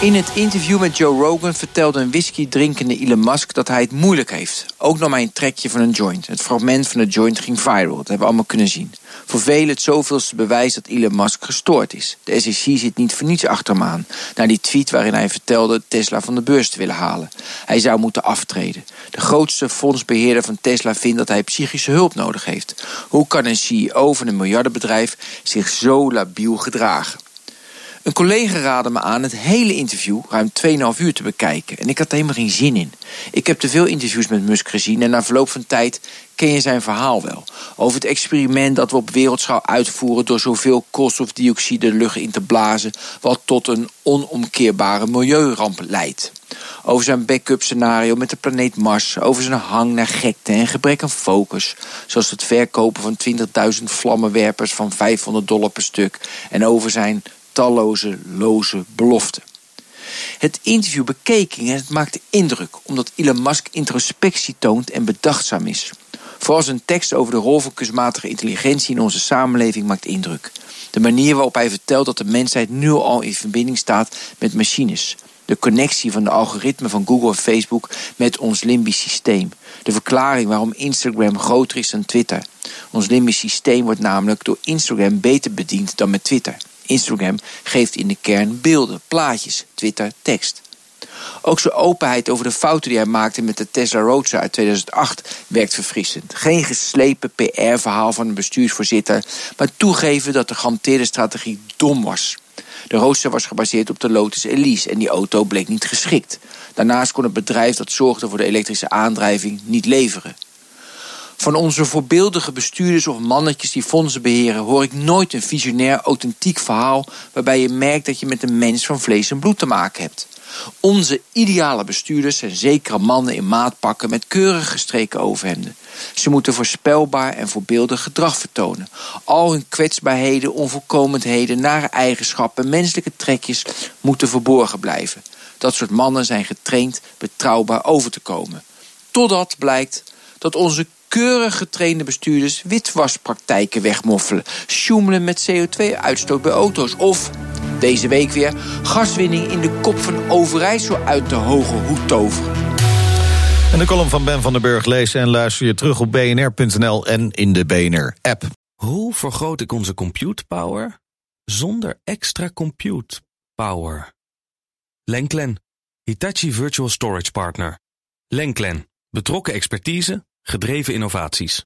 In het interview met Joe Rogan vertelde een whisky drinkende Elon Musk dat hij het moeilijk heeft. Ook nam hij een trekje van een joint. Het fragment van de joint ging viral, dat hebben we allemaal kunnen zien. Voor velen het zoveelste bewijs dat Elon Musk gestoord is. De SEC zit niet voor niets achter hem aan. Na die tweet waarin hij vertelde Tesla van de beurs te willen halen. Hij zou moeten aftreden. De grootste fondsbeheerder van Tesla vindt dat hij psychische hulp nodig heeft. Hoe kan een CEO van een miljardenbedrijf zich zo labiel gedragen? Een collega raadde me aan het hele interview ruim 2,5 uur te bekijken. En ik had er helemaal geen zin in. Ik heb te veel interviews met Musk gezien en na verloop van tijd ken je zijn verhaal wel. Over het experiment dat we op wereldschaal uitvoeren door zoveel koolstofdioxide de lucht in te blazen, wat tot een onomkeerbare milieuramp leidt. Over zijn backup scenario met de planeet Mars, over zijn hang naar gekte en gebrek aan focus, zoals het verkopen van 20.000 vlammenwerpers van 500 dollar per stuk, en over zijn talloze loze beloften. Het interview bekeek en het maakte indruk omdat Elon Musk introspectie toont en bedachtzaam is. Vooral zijn tekst over de rol van kunstmatige intelligentie in onze samenleving maakt indruk. De manier waarop hij vertelt dat de mensheid nu al in verbinding staat met machines. De connectie van de algoritmen van Google en Facebook met ons limbisch systeem. De verklaring waarom Instagram groter is dan Twitter. Ons limbisch systeem wordt namelijk door Instagram beter bediend dan met Twitter. Instagram geeft in de kern beelden, plaatjes, Twitter tekst. Ook zijn openheid over de fouten die hij maakte met de Tesla Roadster uit 2008 werkt verfrissend. Geen geslepen PR-verhaal van een bestuursvoorzitter, maar toegeven dat de gehanteerde strategie dom was. De Roadster was gebaseerd op de Lotus Elise en die auto bleek niet geschikt. Daarnaast kon het bedrijf dat zorgde voor de elektrische aandrijving niet leveren. Van onze voorbeeldige bestuurders of mannetjes die fondsen beheren, hoor ik nooit een visionair, authentiek verhaal waarbij je merkt dat je met een mens van vlees en bloed te maken hebt. Onze ideale bestuurders zijn zekere mannen in maatpakken met keurig gestreken overhemden. Ze moeten voorspelbaar en voorbeeldig gedrag vertonen. Al hun kwetsbaarheden, onvolkomenheden, nare eigenschappen, menselijke trekjes moeten verborgen blijven. Dat soort mannen zijn getraind betrouwbaar over te komen. Totdat blijkt dat onze keurig getrainde bestuurders witwaspraktijken wegmoffelen, sjoemelen met CO2-uitstoot bij auto's of deze week weer gaswinning in de kop van Overijssel uit de hoge hoed toveren. En de column van Ben van den Burg lezen en luister je terug op bnr.nl en in de BNR-app. Hoe vergroot ik onze compute power zonder extra compute power? Lenklen, Hitachi Virtual Storage Partner. Lenklen, betrokken expertise, gedreven innovaties.